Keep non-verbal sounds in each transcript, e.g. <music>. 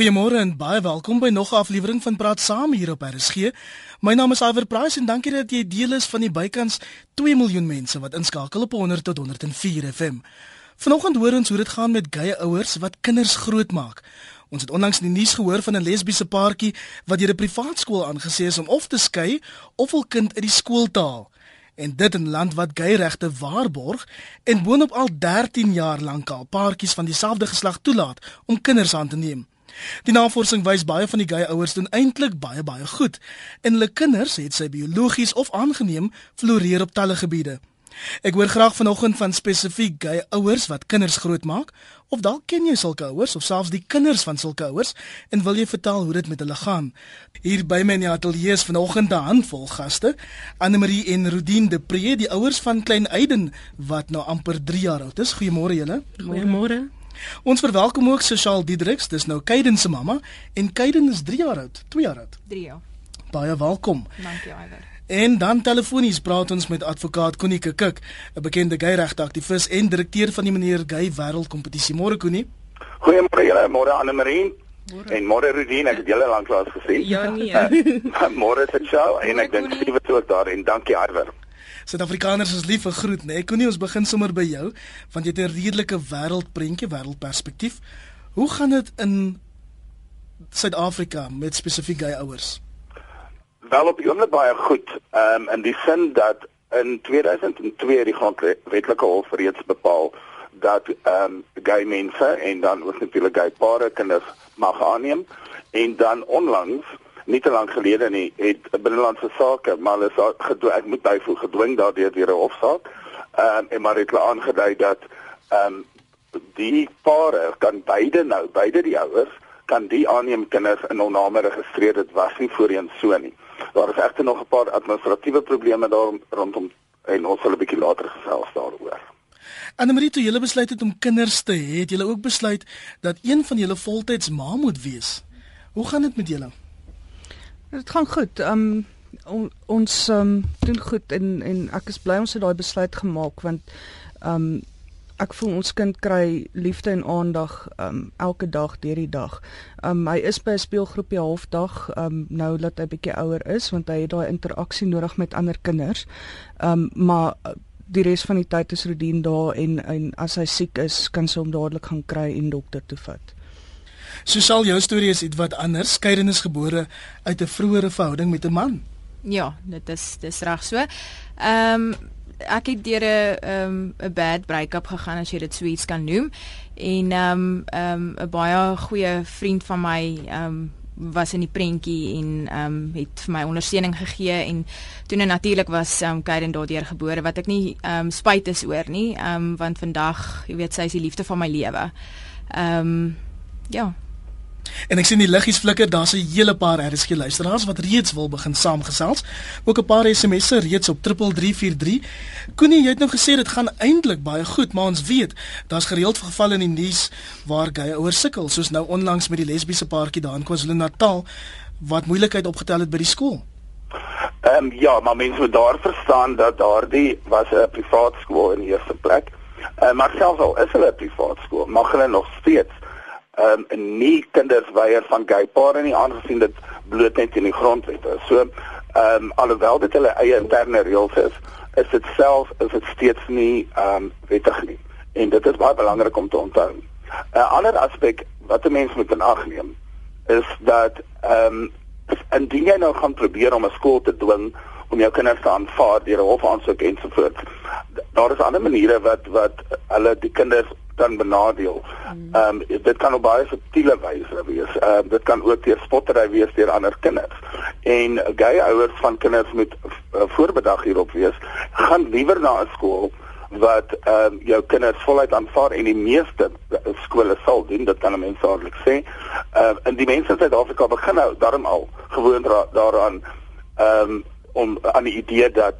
Goeiemôre en baie welkom by nog 'n aflewering van Praat Saam hier op RSG. My naam is Iver Price en dankie dat jy deel is van die bykans 2 miljoen mense wat inskakel op 100 tot 104 FM. Vanoggend hoor ons hoe dit gaan met geye ouers wat kinders grootmaak. Ons het onlangs in die nuus gehoor van 'n lesbiese paartjie wat deur 'n privaat skool aangesê is om of te skei of hul kind uit die skool te haal. En dit in 'n land wat gey regte waarborg en boonop al 13 jaar lank al paartjies van dieselfde geslag toelaat om kinders aan te neem. Die navorsing wys baie van die gay ouers doen eintlik baie baie goed en hulle kinders het sy biologies of aangeneem floreer op talle gebiede. Ek hoor graag vanoggend van spesifiek gay ouers wat kinders grootmaak of dalk ken jy sulke ouers of selfs die kinders van sulke ouers en wil jy vertel hoe dit met hulle gaan. Hier by my in die ateljee is vanoggend 'n handvol gaste. Anne Marie en Rudine de Pre, die ouers van klein Aiden wat nou amper 3 jaar oud is. Goeiemôre julle. Goeiemôre. Ons verwelkom ook Sosiaal Diedriks, dis nou Kaiden se mamma en Kaiden is 3 jaar oud, 2 jaar oud. 3 jaar. Baie welkom. Dankie Iver. En dan telefonies praat ons met advokaat Connie Kik, 'n bekende gay regteaktivis en direkteur van die meneer Gay Wêreld Kompetisie. Môre Connie. Goeiemôre julle, môre Anne Marie. En môre Rudine, ek het julle lanklaas gesien. Ja nee. <laughs> môre se show en ek dink Steve het ook daar en dankie Iver. Suid-Afrikaners is lief vir groet, né? Nee. Kon nie ons begin sommer by jou, want jy het 'n redelike wêreldprentjie, wêreldperspektief. Hoe gaan dit in Suid-Afrika met spesifiek gay ouers? Wel op die oomblik baie goed. Ehm um, in die sin dat in 2002 die grondwetlike hof reeds bepaal dat ehm um, gay mense en dan ook natuurlik gay pare kinders mag aanneem en dan onlangs nie te lank gelede nie het binnelandse sake maar hulle is gedwing ek moet byvoeg gedwing daardeur deur 'n hofsaak. Ehm um, en maar het hulle aangedui dat ehm um, die pare kan beide nou beide die ouers kan die aanneem kinders in hul name registreer. Dit was nie voorheen so nie. Daar is egter nog 'n paar administratiewe probleme daar rondom en ons sal 'n bietjie later gesels daaroor. Annelie toe julle besluit het om kinders te hê het julle ook besluit dat een van julle voltyds ma moet wees. Hoe gaan dit met julle Dit gaan goed. Um on, ons um doen goed en en ek is bly ons het daai besluit gemaak want um ek voel ons kind kry liefde en aandag um elke dag deur die dag. Um hy is by 'n speelgroepie halfdag um nou dat hy bietjie ouer is want hy het daai interaksie nodig met ander kinders. Um maar die res van die tyd is Rodien daar en en as hy siek is kan sy hom dadelik gaan kry en dokter toe vat. So sal jou storie is iets anders. Skeiden is gebore uit 'n vroeëre verhouding met 'n man. Ja, dit is dis reg so. Ehm um, ek het deur 'n ehm 'n bad breakup gegaan as jy dit so iets kan noem. En ehm um, ehm um, 'n baie goeie vriend van my ehm um, was in die prentjie en ehm um, het vir my ondersteuning gegee en toe natuurlik was ehm um, Kaiden daardeur gebore wat ek nie ehm um, spyt is oor nie. Ehm um, want vandag, jy weet, sy is die liefde van my lewe. Ehm um, ja. En ek sien die liggies flikker, daar's 'n hele paar RSG luisteraars wat reeds wil begin saamgesels. Ook 'n paar SMS'e reeds op 3343. Koenie, jy het nou gesê dit gaan eintlik baie goed, maar ons weet daar's gereeld gevalle in die nuus waar gay ouers sukkel, soos nou onlangs met die lesbiese paartjie daar in KwaZulu-Natal wat moeilikheid opgetel het by die skool. Ehm um, ja, maar mense moet daar verstaan dat daardie was 'n privaat skool in die eerste plek. Uh, maar selfs al is hulle 'n privaat skool, mag hulle nog steeds ehm um, nie kinders weier van gay pare nie aangesien dit bloot net in die grondwet is. So ehm um, alhoewel dit hulle eie interne reëls is, is dit self is dit steeds nie ehm um, wettig nie. En dit is baie belangrik om te onthou. 'n Ander aspek wat 'n mens moet in ag neem is dat ehm um, indien jy nou gaan probeer om 'n skool te dwing om jou kinders te aanvaar deur 'n hofaansoek ensovoorts. Daar is ander maniere wat wat hulle die kinders dan benadeel. Hmm. Ehm um, dit kan op baie subtiele wyse wees. Ehm uh, dit kan ook deur spottery wees deur ander kinders. En gay ouers van kinders moet uh, voorbedag hierop wees. Gaan liewer na 'n skool wat ehm um, jou kinders voluit aanvaar en die meeste skole sal doen dit kan 'n mens dadelik sê. Ehm uh, en die mense in Suid-Afrika begin nou daarom al gewoond daaraan ehm um, om aan die idee dat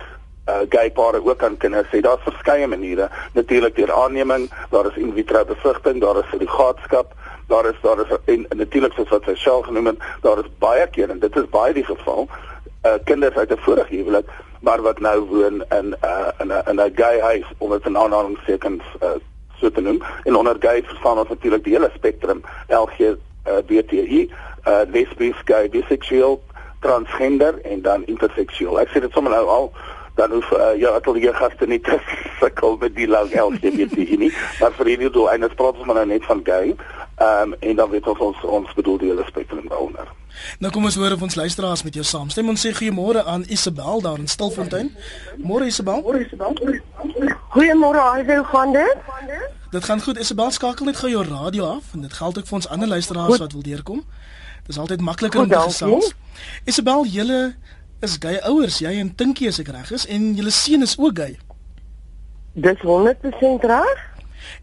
uh, gay pare ook aan kinders sê daar's verskeie maniere. Natuurlik deur aanneming daar is in vitro bevrugting daar is surrogaatskap daar is daar is en, en natuurlik soos wat sy self genoem het daar is baie keer en dit is baie die geval uh, kinders uit 'n vorige huwelik maar wat nou woon in uh, in 'n 'n gay huis om dit 'n aanhalingstekens uh, so te noem. En onder gay verstaan ons natuurlik die hele spektrum LG uh, BTI, uh, lesbies, gay, bisexueel, transgender en dan interseksueel. Ek sê dit sommer nou al dan hoef uh, jou atelier gaste nie te <laughs> sukkel met die lang LGBT <laughs> nie. Maar vir hierdie doel en dit praat ons maar nou net van gay. Ehm um, en dan weet ons ons ons bedoel die hele spektrum daaronder. Nou kom ons hoor of ons luisteraars met jou saamstem. Ons sê goeiemôre aan Isabel daar in Stilfontein. Môre Isabel. Môre Isabel. Goeiemôre, hoe gaan dit? Dit gaan goed. Isabel skakel net gou jou radio af en dit geld ook vir ons ander luisteraars wat wil deurkom. Dit is altyd makliker om te gesels. Isabel, julle is gay ouers, jy en Tinkie as ek reg is en julle seun is ook gay. Dis 100% reg.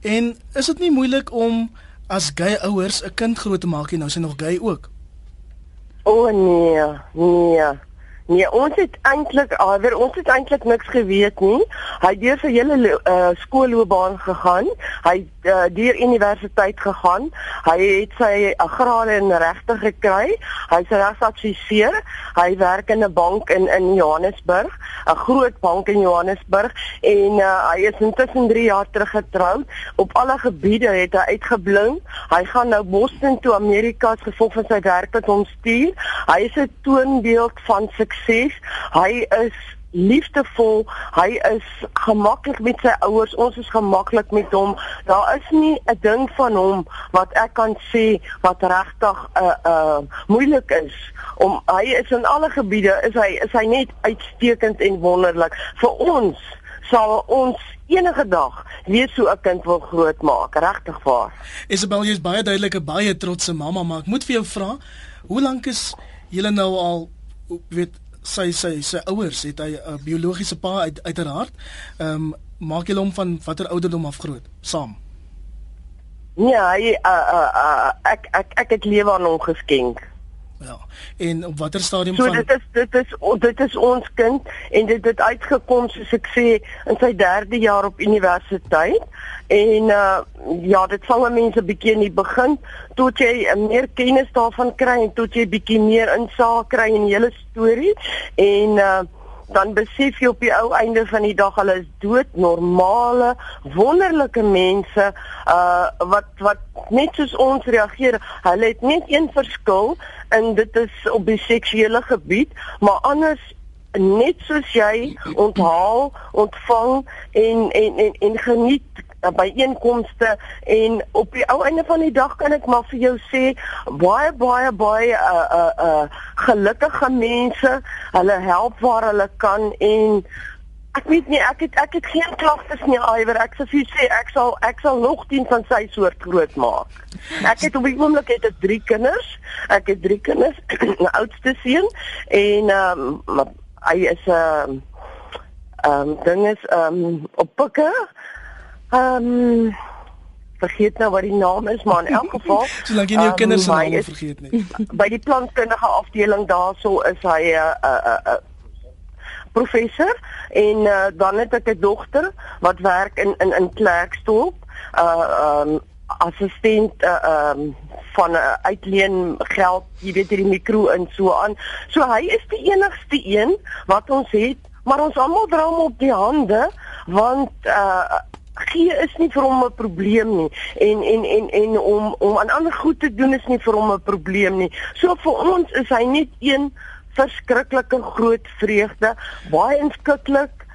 En is dit nie moeilik om as gay ouers 'n kind groot te maak en nou sy nog gay ook? O oh, nee, nee. Nee, ons het eintlik alweer ons het eintlik niks geweet nie. Hy het deur sy hele uh, skoolloopbaan gegaan. Hy het uh, deur universiteit gegaan. Hy het sy uh, graad in regte gekry. Hy's regsadviseur. Hy werk in 'n bank in in Johannesburg, 'n groot bank in Johannesburg en uh, hy is intussen 3 jaar terug getroud. Op alle gebiede het hy uitgeblink. Hy gaan nou Boston toe Amerika as gevolg van sy werk wat hom stuur. Hy is 'n toonbeeld van sukses. Hy is liefdevol. Hy is gemaklik met sy ouers. Ons is gemaklik met hom. Daar is nie 'n ding van hom wat ek kan sê wat regtig 'n uh, uh moeilik is om hy is in alle gebiede is hy is hy net uitstekend en wonderlik. Vir ons sal ons enige dag weer so 'n kind wil grootmaak, regtig waar. Isabel, jy's baie duidelike baie trotse mamma, maar ek moet vir jou vra, hoe lank is julle nou al weet sy sy sy ouers het hy 'n uh, biologiese pa uit uiteraard. Ehm um, maak julle hom van watter ouderdom af groot saam? Ja, hy uh, uh, uh, ek ek ek het lewe aan hom geskenk. Ja. En op watter stadium so, van dit is dit is dit is ons kind en dit het uitgekom soos ek sê in sy 3de jaar op universiteit en uh ja dit sal mense bietjie in die begin tot jy meer kennis daarvan kry en tot jy bietjie meer insaag kry in die hele storie. En uh dan besef jy op die ou einde van die dag hulle is dood normale wonderlike mense uh wat wat net soos ons reageer. Hulle het net een verskil en dit is op die seksuele gebied maar anders net soos jy onthaal ontvang en en en, en geniet by einkomste en op die ou einde van die dag kan ek maar vir jou sê baie baie baie uh uh uh gelukkige mense hulle help waar hulle kan en ek weet nie ek het ek het geen klagtes nie iwer ek sou sê ek sal ek sal nog 10 van sy soort groot maak ek het op die oomblik het ek 3 kinders. Ek het 3 kinders <clears throat> 'n oudste seun en ehm um, hy is 'n uh, ehm um, ding is ehm um, op pikke Ehm um, vergeet nou wat die naam is, maar in elk geval, <laughs> solank jy nie jou um, kinders se name vergeet nie. <laughs> By die plantkundige afdeling daarso is hy 'n uh, 'n uh, uh, professor en uh, dan het ek 'n dogter wat werk in in in Klerksdorp. Uh um, assistent uh um van uh, uitleen geld, jy weet hierdie mikro in so aan. So hy is die enigste een wat ons het, maar ons almal dra hom op die hande want uh gee is nie vir hom 'n probleem nie en en en en om om aan ander goed te doen is nie vir hom 'n probleem nie. So vir ons is hy net een verskriklike groot vreugde, baie inskikkelik,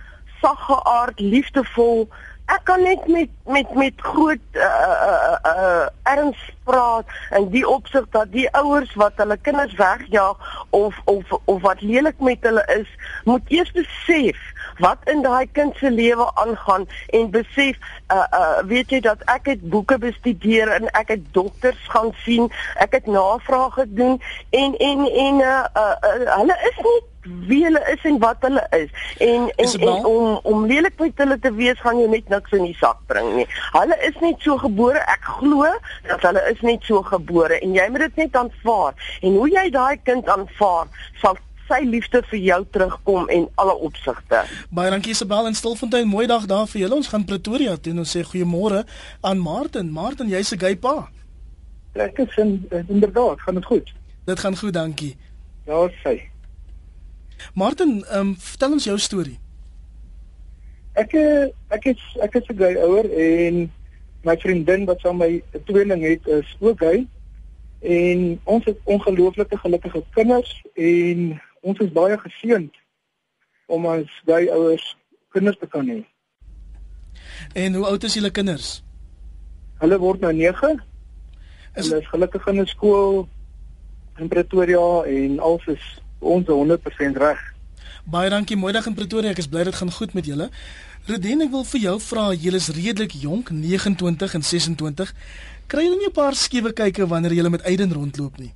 sagge aard, liefdevol. Ek kan net met met met groot uh uh uh erns praat in die opsig dat die ouers wat hulle kinders wegjaag of of of wat lelik met hulle is, moet eers besef wat in daai kind se lewe aangaan en besef uh uh weet jy dat ek het boeke bestudeer en ek het dokters gaan sien, ek het navrae gedoen en en en uh, uh, uh hulle is nie wie hulle is en wat hulle is en en, en om om lelik met hulle te wees gaan jy net niks in die sak bring nie. Hulle is net so gebore. Ek glo dat hulle is net so gebore en jy moet dit net aanvaar. En hoe jy daai kind aanvaar sal sy liefde vir jou terugkom en alle opsigte. Baie dankie Isabel in Stilfontein. Mooi dag daar vir julle. Ons gaan Pretoria toe en ons sê goeiemôre aan Martin. Martin, jy's 'n gay pa. Ek is in, inderdaad, gaan dit goed. Dit gaan goed, dankie. Ja, sê. Martin, ehm um, vertel ons jou storie. Ek eh, ek is ek is 'n gay ouer en my vriendin wat saam my tweeling het is ook gay. en ons het ongelooflike gelukkige kinders en ons is baie geseënd om as gay ouers kinders te kan hê. En hoe oud is julle kinders? Hulle word nou 9. Is... Hulle is gelukkig in 'n skool in Pretoria en alles is ons 100% reg. Baie dankie, mooi dag in Pretoria. Ek is bly dit gaan goed met julle. Redien, ek wil vir jou vra, julle is redelik jonk, 29 en 26. Kry julle nie 'n paar skewe kykke wanneer julle met Aiden rondloop nie?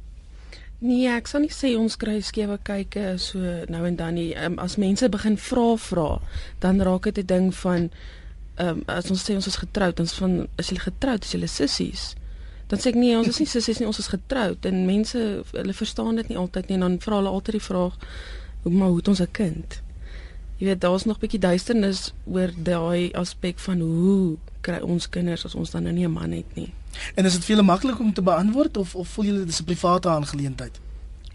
Nee, ek sal nie sê ons kry skewe kykke so nou en dan nie. Um, as mense begin vra vra, dan raak dit 'n ding van ehm um, as ons sê ons is getroud, ons van is jy getroud, is jy sissies? Dan sê ek nee, ons is nie sissies nie, ons is getroud en mense hulle verstaan dit nie altyd nie en dan vra hulle altyd die vraag hoe maar hoe het ons 'n kind? Jy weet daar's nog bietjie duisternis oor daai aspek van hoe kry ons kinders as ons dan nou nie 'n man het nie. En is dit vir julle maklik om te beantwoord of of voel julle dit is 'n private aangeleentheid?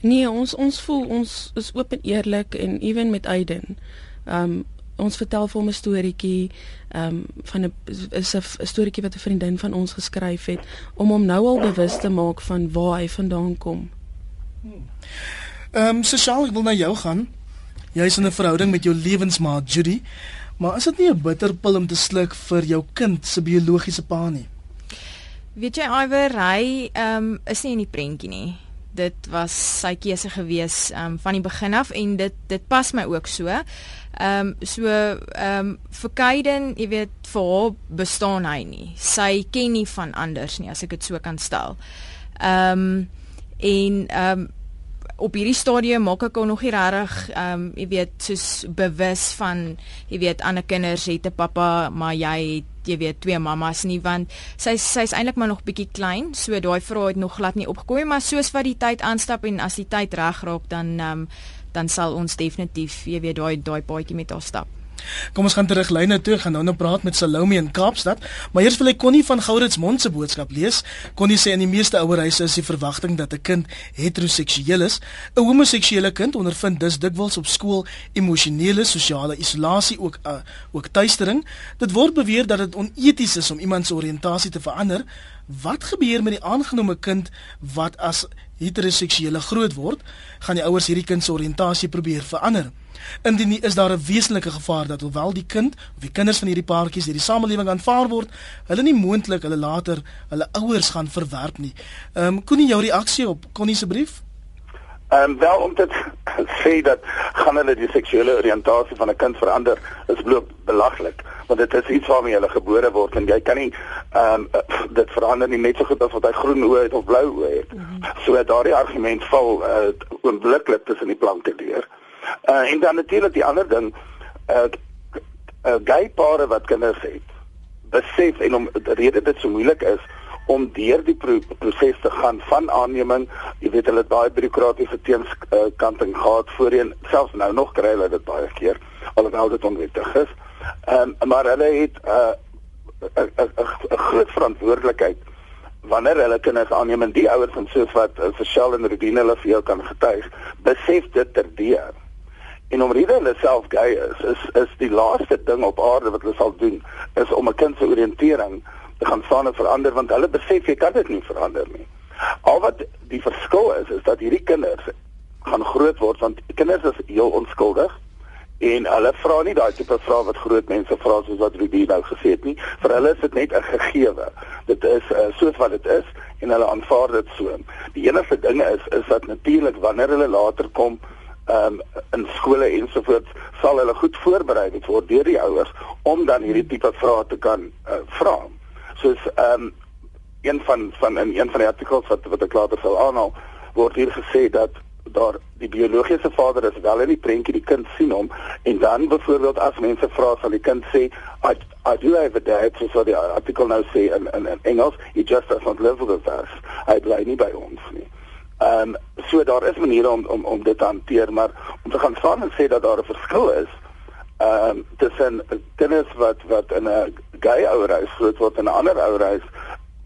Nee, ons ons voel ons is oop en eerlik en ewen met Aiden. Um ons vertel vir hom 'n storieetjie um van 'n is 'n storieetjie wat 'n vriendin van ons geskryf het om hom nou al bewus te maak van waar hy vandaan kom. Ehm um, sosiaal ek wil na jou gaan. Jy's in 'n verhouding met jou lewensmaat Judy. Maar is dit nie 'n bitter pil om te sluk vir jou kind se biologiese pa nie? Weet jy Iwer, hy ehm um, is nie in die prentjie nie. Dit was sy keuse gewees ehm um, van die begin af en dit dit pas my ook so. Ehm um, so ehm um, vir Kaiden, jy weet, vir haar bestaan hy nie. Sy ken nie van anders nie as ek dit so kan stel. Ehm um, en ehm um, op hierdie stadium maak ek nog nie regtig ehm um, jy weet soos bewus van jy weet ander kinders het 'n pappa maar jy het jy weet twee mammas nie want sy sy's eintlik maar nog bietjie klein so daai vraag het nog glad nie opgekom maar soos wat die tyd aanstap en as die tyd reg raak dan ehm um, dan sal ons definitief jy weet daai daai paadjie met haar stap Kom ons gaan terug lyne toe, gaan nou nou praat met Salome in Kaapstad, maar eers wil ek Connie van Gourits mond se boodskap lees. Connie sê in die meeste ouerhuise is die verwagting dat 'n kind heteroseksueel is. 'n Homoseksuele kind ondervind dus dikwels op skool emosionele sosiale isolasie ook uh, ook tuistering. Dit word beweer dat dit oneties is om iemand se oriëntasie te verander. Wat gebeur met die aangenome kind wat as heteroseksuele groot word? Gaan die ouers hierdie kind se oriëntasie probeer verander? Indien nie is daar 'n wesenlike gevaar dat hoewel die kind of die kinders van hierdie paartjies deur die samelewing aanvaar word, hulle nie moontlik hulle later hulle ouers gaan verwerp nie. Ehm um, kon nie jou reaksie op Connie se brief? Ehm um, wel om dit <laughs> sê dat gaan hulle die seksuele oriëntasie van 'n kind verander is bloot belaglik want dit is iets waarmee hulle gebore word en jy kan nie ehm um, dit verander nie net so goed as wat hy groen oë het of blou oë het. Mm -hmm. So daardie argument val uh, oombliklik tussen die planke deur. Uh, en dan natuurlik die ander ding, uh, uh gay pare wat kinders het, besef en om die rede dit so moeilik is om deur die pro proses te gaan van aanneming, jy weet hulle baie bureaukratiese teenskanting uh, gehad voorheen, selfs nou nog kry hulle dit baie keer alhoewel dit onwettig is. Ehm um, maar hulle het 'n uh, 'n groot verantwoordelikheid wanneer hulle kinders aanneem en die ouers van soos wat uh, Michelle en Redine hulle vir jou kan getuig, besef dit terdeur. En omrede hulle self gay is, is is die laaste ding op aarde wat hulle sal doen is om 'n kind se oriëntering te gaan staan en verander want hulle besef jy kan dit nie verander nie. Al wat die verskil is is dat hierdie kinders gaan groot word want kinders is heel onskuldig en hulle vra nie daai tipe vrae wat groot mense vra soos wat Rudy nou gesê het nie. Vir hulle is dit net 'n gegewe. Dit is uh, soos wat dit is en hulle aanvaar dit so. Die enigste ding is is dat natuurlik wanneer hulle later kom um, in skole ensovoorts sal hulle goed voorberei word deur die ouers om dan hierdie tipe vrae te kan uh, vra. Soos ehm um, een van van in een van die artikels wat wat ek later sal aanhaal word hier gesê dat daar die biologiese vader is wel in die prentjie die kind sien hom en dan byvoorbeeld as mense vra sal die kind sê I, I do have a dad so so die artikel nou sê in in, in Engels he just doesn't live with us hy bly nie by ons nie Ehm um, so daar is maniere om om om dit te hanteer, maar om te gaan staan en sê dat daar 'n verskil is ehm um, tussen kinders wat wat in 'n gay ouerhuis groot word en 'n ander ouerhuis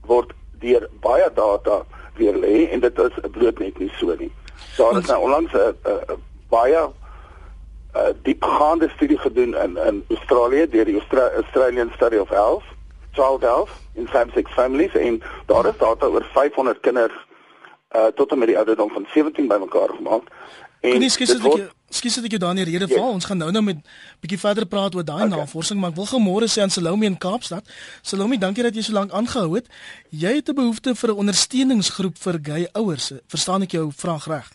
word deur baie data weer lê en dit is bloot net nie so nie. Daar is nou onlangs 'n baie uh, diepgaande studie gedoen in in Australië deur die Austra Australian Study of Health, Child Health in same-sex families en daar is data oor 500 kinders uh tot en met die ouderdom van 17 bymekaar gemaak. En nee, skies dit ek skies dit ek jou daar in die rede val. Yes. Ons gaan nou nou met bietjie verder praat oor daai okay. navorsing, maar ek wil gemôre sê aan Salome in Kaapstad. Salome, dankie dat jy so lank aangehou het. Jy het 'n behoefte vir 'n ondersteuningsgroep vir gay ouers. Verstaan ek jou vraag reg?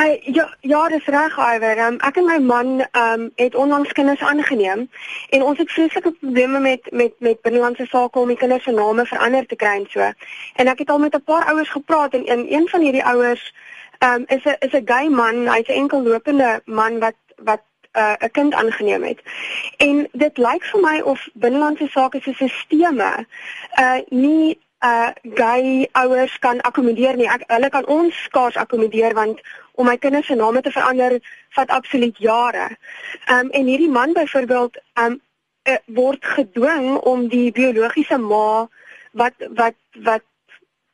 Uh, ja, ja, dis reg, Iwer. Um, ek en my man um, het onlangs kinders aangeneem en ons het vreeslike probleme met met met binnelandse sake om die kinders se name verander te kry en so. En ek het al met 'n paar ouers gepraat en een, een van hierdie ouers um, is 'n is 'n gay man, hy's 'n enkel lopende man wat wat uh, 'n uh, kind aangeneem het. En dit lyk vir my of binnelandse sake se sisteme uh nie uh gay ouers kan akkommodeer nie. Ek, hulle kan ons skaars akkommodeer want om my kinders se name te verander vat absoluut jare. Um en hierdie man byvoorbeeld um uh, word gedwing om die biologiese ma wat wat wat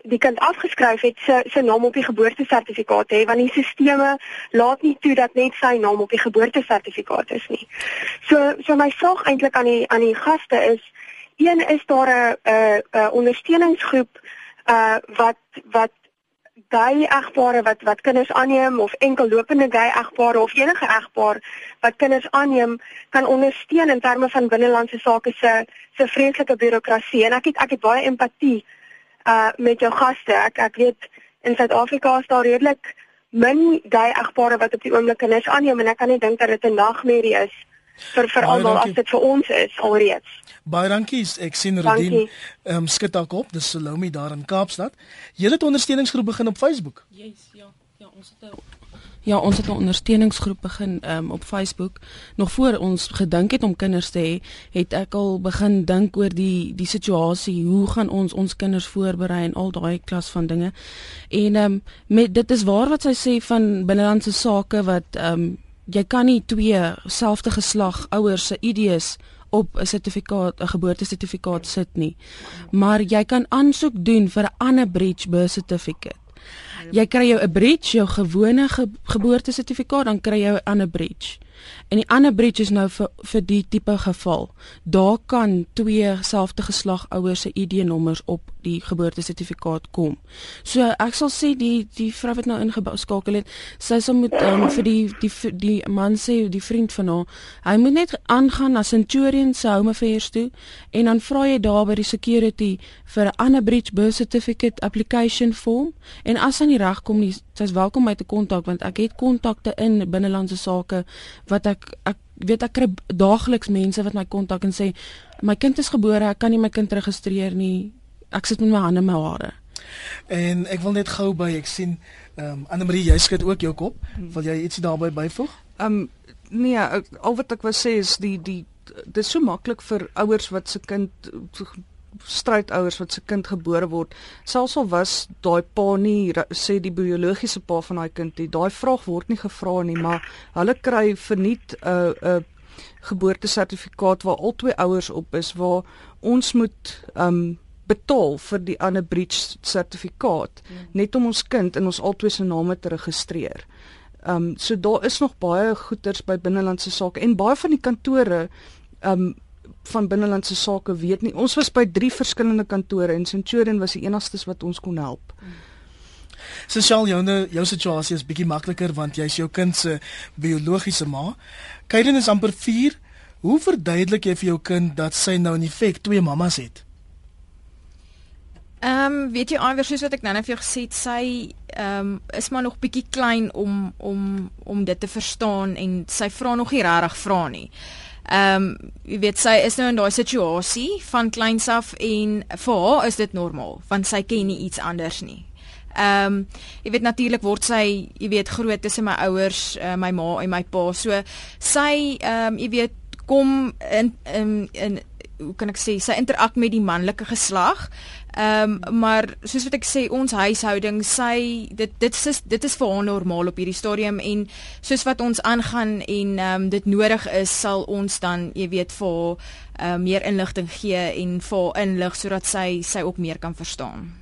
die kind afgeskryf het se se naam op die geboortesertifikaat hê want die stelsels laat nie toe dat net sy naam op die geboortesertifikaat is nie. So so my vraag eintlik aan die aan die gaste is een is daar 'n 'n ondersteuningsgroep uh wat wat gay egpare wat wat kinders aanneem of enkel lopende gay egpare of enige egpaar wat kinders aanneem kan ondersteun in terme van binnelandse sake se se vreeslike bureaukrasie en ek het ek het baie empatie uh met jou gaste. Ek ek weet in Suid-Afrika is daar redelik min gay egpare wat op die oomblik kinders aanneem en ek kan nie dink dat dit 'n nagmerrie is vir vir almal as dit vir ons is alreeds. Baie dankie. Ek sien Rodien ehm um, skud dalk op. Dis Salome daar in Kaapstad. Julle het ondersteuningsgroep begin op Facebook. Yes, ja. Ja, ons het 'n Ja, ons het 'n ondersteuningsgroep begin um, op Facebook. Nog voor ons gedink het om kinders te hê, het ek al begin dink oor die die situasie, hoe gaan ons ons kinders voorberei en al daai klas van dinge. En ehm um, met dit is waar wat sy sê van binnelandse sake wat ehm um, jy kan nie twee selfde geslag ouers se ID's op 'n sertifikaat, 'n geboortesertifikaat sit nie. Maar jy kan aansoek doen vir 'n ander bridge birth certificate. Jy kry jou 'n bridge, jou gewone ge geboortesertifikaat, dan kry jy 'n ander bridge. En die ander bridge is nou vir vir die tipe geval. Daar kan twee selfde geslag ouers se ID-nommers op die geboortesertifikaat kom. So ek sal sê die die vrou wat nou ingeskakel het, sy sal moet um, vir die die die man sê die vriend van haar, hy moet net aangaan na Centurion se home affairs toe en dan vra jy daar by die security vir 'n ander bridge birth certificate application form en as hy nie regkom nie, sy's welkom my te kontak want ek het kontakte in binnelandse sake wat ek ek weet ek kry daagliks mense wat my kontak en sê my kind is gebore, ek kan nie my kind registreer nie ek sit met my hande in my hare. En ek wil net gou by ek sien ehm um, Anne Marie jy skud ook jou kop. Wil jy ietsie daarbey byvoeg? Ehm um, nee, ek, al wat ek wou sê is die die dit is so maklik vir ouers wat se kind strydouers wat se kind gebore word selfs al was daai pa nie sê die biologiese pa van daai kind die daai vraag word nie gevra nie maar hulle kry verniet 'n uh, 'n uh, geboortesertifikaat waar al twee ouers op is waar ons moet um, betaal vir die ander bridge sertifikaat hmm. net om ons kind in ons albei se name te registreer. Um, so daar is nog baie goeders by binnelandse sake en baie van die kantore um, van binnelandse sake weet nie. Ons was by drie verskillende kantore en Centurion was die enigstes wat ons kon help. Hmm. Sosiaal joune jou situasie is bietjie makliker want jy's jou kind se biologiese ma. Kaiden is amper 4. Hoe verduidelik jy vir jou kind dat sy nou in feite twee mammas het? Ehm um, weet jy iewers soos wat ek nou net vir jou gesê het, sy ehm um, is maar nog bietjie klein om om om dit te verstaan en sy vra nog nie regtig vra nie. Ehm um, jy weet sy is nou in daai situasie van kleins af en vir haar is dit normaal want sy ken nie iets anders nie. Ehm um, jy weet natuurlik word sy jy weet groot tussen my ouers, uh, my ma en my pa. So sy ehm um, jy weet kom in in in hoe kan ek sê sy interak met die manlike geslag. Ehm um, maar soos wat ek sê ons huishouding sy dit dit is dit is vir haar normaal op hierdie stadium en soos wat ons aangaan en ehm um, dit nodig is sal ons dan jy weet vir haar uh, meer inligting gee en vir haar inlig sodat sy sy ook meer kan verstaan.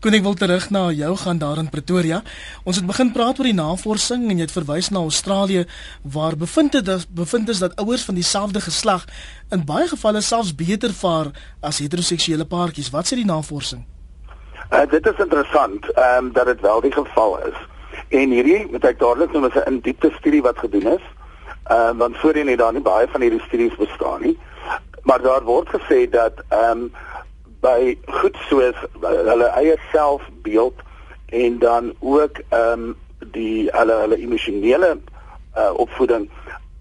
Kon ek wil terug na jou gaan daar in Pretoria. Ons het begin praat oor die navorsing en jy het verwys na Australië waar bevind dat bevind is dat ouers van dieselfde geslag in baie gevalle selfs beter vaar as heteroseksuele paartjies. Wat sê die navorsing? Uh, dit is interessant ehm um, dat dit wel die geval is. En hierdie moet ek dadelik noem as 'n in diepte studie wat gedoen is. Ehm uh, want voorheen het daar nie baie van hierdie studies bestaan nie. Maar daar word gesê dat ehm um, by goed soos hulle eie selfbeeld en dan ook ehm um, die hulle hulle emosionele uh, opvoeding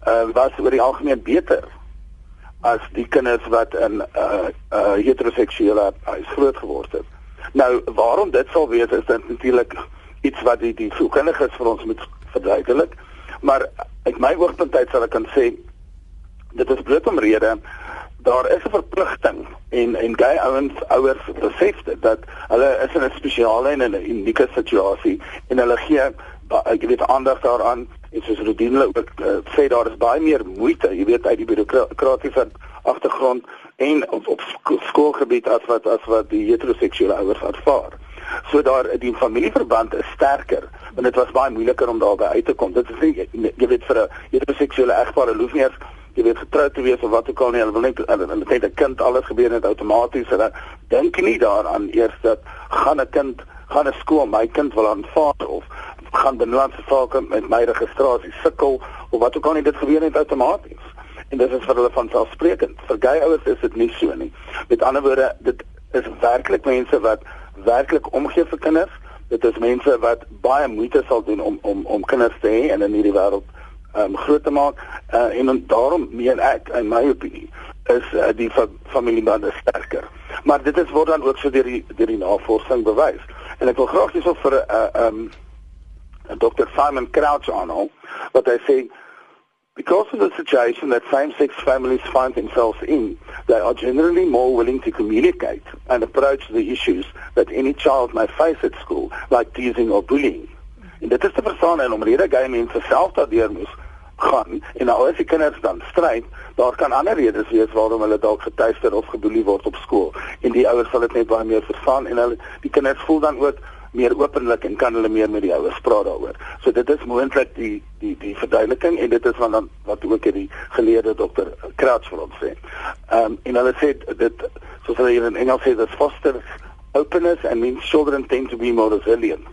uh, was oor die algemeen beter as die kinders wat in 'n uh, uh, heteroseksuele huis groot geword het. Nou waarom dit sal wees is dit natuurlik iets wat die die sielkundiges vir ons moet verduidelik. Maar uit my oogpunt uit sal ek kan sê dit is bloot omrede daar is 'n verpligting en en gay ouens ouers besef dit dat hulle is in 'n spesiale en 'n unieke situasie en hulle gee ek weet aandag daaraan en soos Rodine ook uh, sê daar is baie meer moeite jy weet uit die bureaukratiese agtergrond en op, op skoolgebied as wat as wat die heteroseksuele ouers ervaar. So daar die familieverband is sterker want dit was baie moeiliker om daarby uit te kom. Dit is nie jy weet vir 'n heteroseksuele egpaar hulle hoef nie eens jy weet getroud te wees of wat ook al nie. Hulle wil net hulle het 'n kind alles gebeur net outomaties en dan dink nie daaraan eers dat gaan 'n kind gaan 'n skool my kind wil aanvaar of gaan binnelandse sake met my registrasie sukkel of wat ook al nie dit gebeur net outomaties en dit is vir hulle van selfsprekend. Vir gay ouers is dit nie so nie. Met ander woorde, dit is werklik mense wat werklik omgee vir kinders. Dit is mense wat baie moeite sal doen om om om kinders te hê en in hierdie wêreld um groot te maak. Uh, en daarom meen ek in my opinie is uh, die fa familiebande sterker. Maar dit is word dan ook so deur die deur die navorsing bewys. En ek wil graag hierso vir 'n uh, um Dr. Simon Crouch aanhaal wat hy sê Because of the situation that same-sex families find themselves in, they are generally more willing to communicate and approach the issues that any child may face at school, like teasing or bullying. En dit is te verstaan en omrede gay mense self daardeur moes gaan en nou as die kinders dan stryd, daar kan ander redes wees waarom hulle dalk getuister of geboelie word op skool en die ouers sal dit net baie meer verstaan en hulle die kinders voel dan ook meer openlik en kan hulle meer met die ouers praat daaroor. So dit is moontlik die die die verduideliking en dit is van dan wat ook hierdie geleerde dokter Kraats vir ons sê. Ehm um, en hulle sê dit soos hulle in Engels sê dit foster openness and means children tend to be more resilient.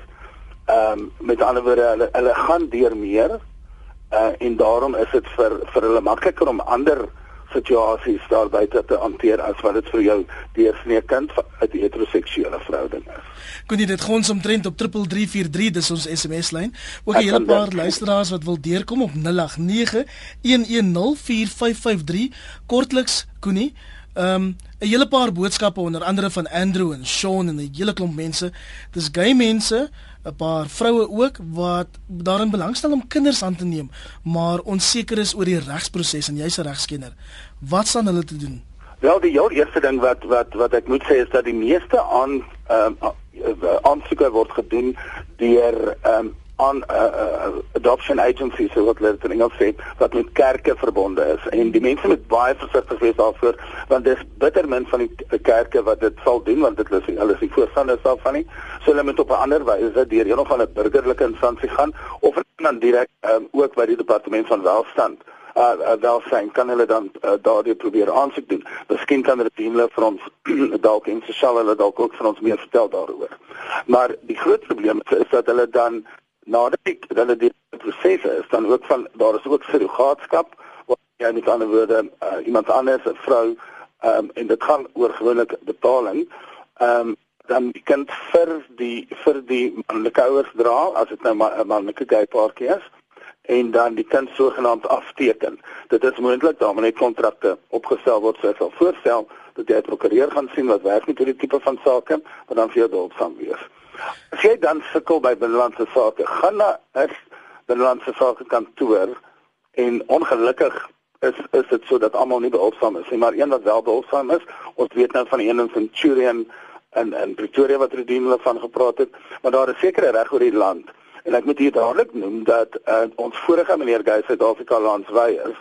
Ehm um, met ander woorde hulle hulle gaan deur meer uh, en daarom is dit vir vir hulle makliker om ander situasies daar buite te hanteer as wat dit vir jou deursnee kind uit die heteroseksuele verhouding is. Kon jy dit gons omtrent op 3343 dis ons SMS lyn. Ook 'n hele paar luisteraars wat wil deurkom op 0891104553 kortliks Koenie. Ehm um, 'n hele paar boodskappe onder andere van Andrew en Sean en 'n hele klomp mense. Dis gay mense 'n paar vroue ook wat daarin belangstel om kinders aan te neem, maar onseker is oor die regsproses en jy's 'n regskenner. Wat staan hulle te doen? Wel, die heel eerste ding wat wat wat ek moet sê is dat die meeste aan ehm um, aansoeke word gedoen deur ehm um, aan uh, uh, adoption agencies so wat hulle in Engels sê wat met kerke verbonde is en die mense moet baie versigtig wees daarvoor want dis bitter min van die kerke wat dit sal doen want dit is hulle is nie voorstanders daarvan nie so hulle moet op 'n ander wyse deur een of ander burgerlike instansie gaan of dan direk um, ook by die departement van welstand uh, uh welsyn kan hulle dan uh, daardie probeer aansoek doen. Miskien kan hulle hulle vir ons <clears throat> dalk en sosiale hulle dalk ook vir ons meer vertel daaroor. Maar die groot probleem is, is dat hulle dan nadat ek hulle die prosesse is dan ook van daar is ook surrogaatskap waar jy met ander woorde uh, iemand anders 'n vrou um, en dit gaan oor gewoonlik betaling ehm um, dan die kind vir die vir die manlike ouers dra as dit nou 'n manlike gay paartjie is en dan die kind sogenaamd afteken. Dit is moontlik daar moet net kontrakte opgestel word soos al voorstel dat jy 'n prokureur gaan sien wat werk met hierdie tipe van sake, wat dan vir jou gaan wees. As jy dan sukkel by binnelandse sake, gaan na 'n binnelandse sake kantoor en ongelukkig is is dit so dat almal nie behulpsaam is nie, maar een wat wel behulpsaam is, ons weet nou van een in Centurion en en Pretoria wat Redien hulle van gepraat het, maar daar is sekere reg oor die land. En ek moet hier dadelik noem dat uh, ons vorige meneer Gey Suid-Afrika landswy is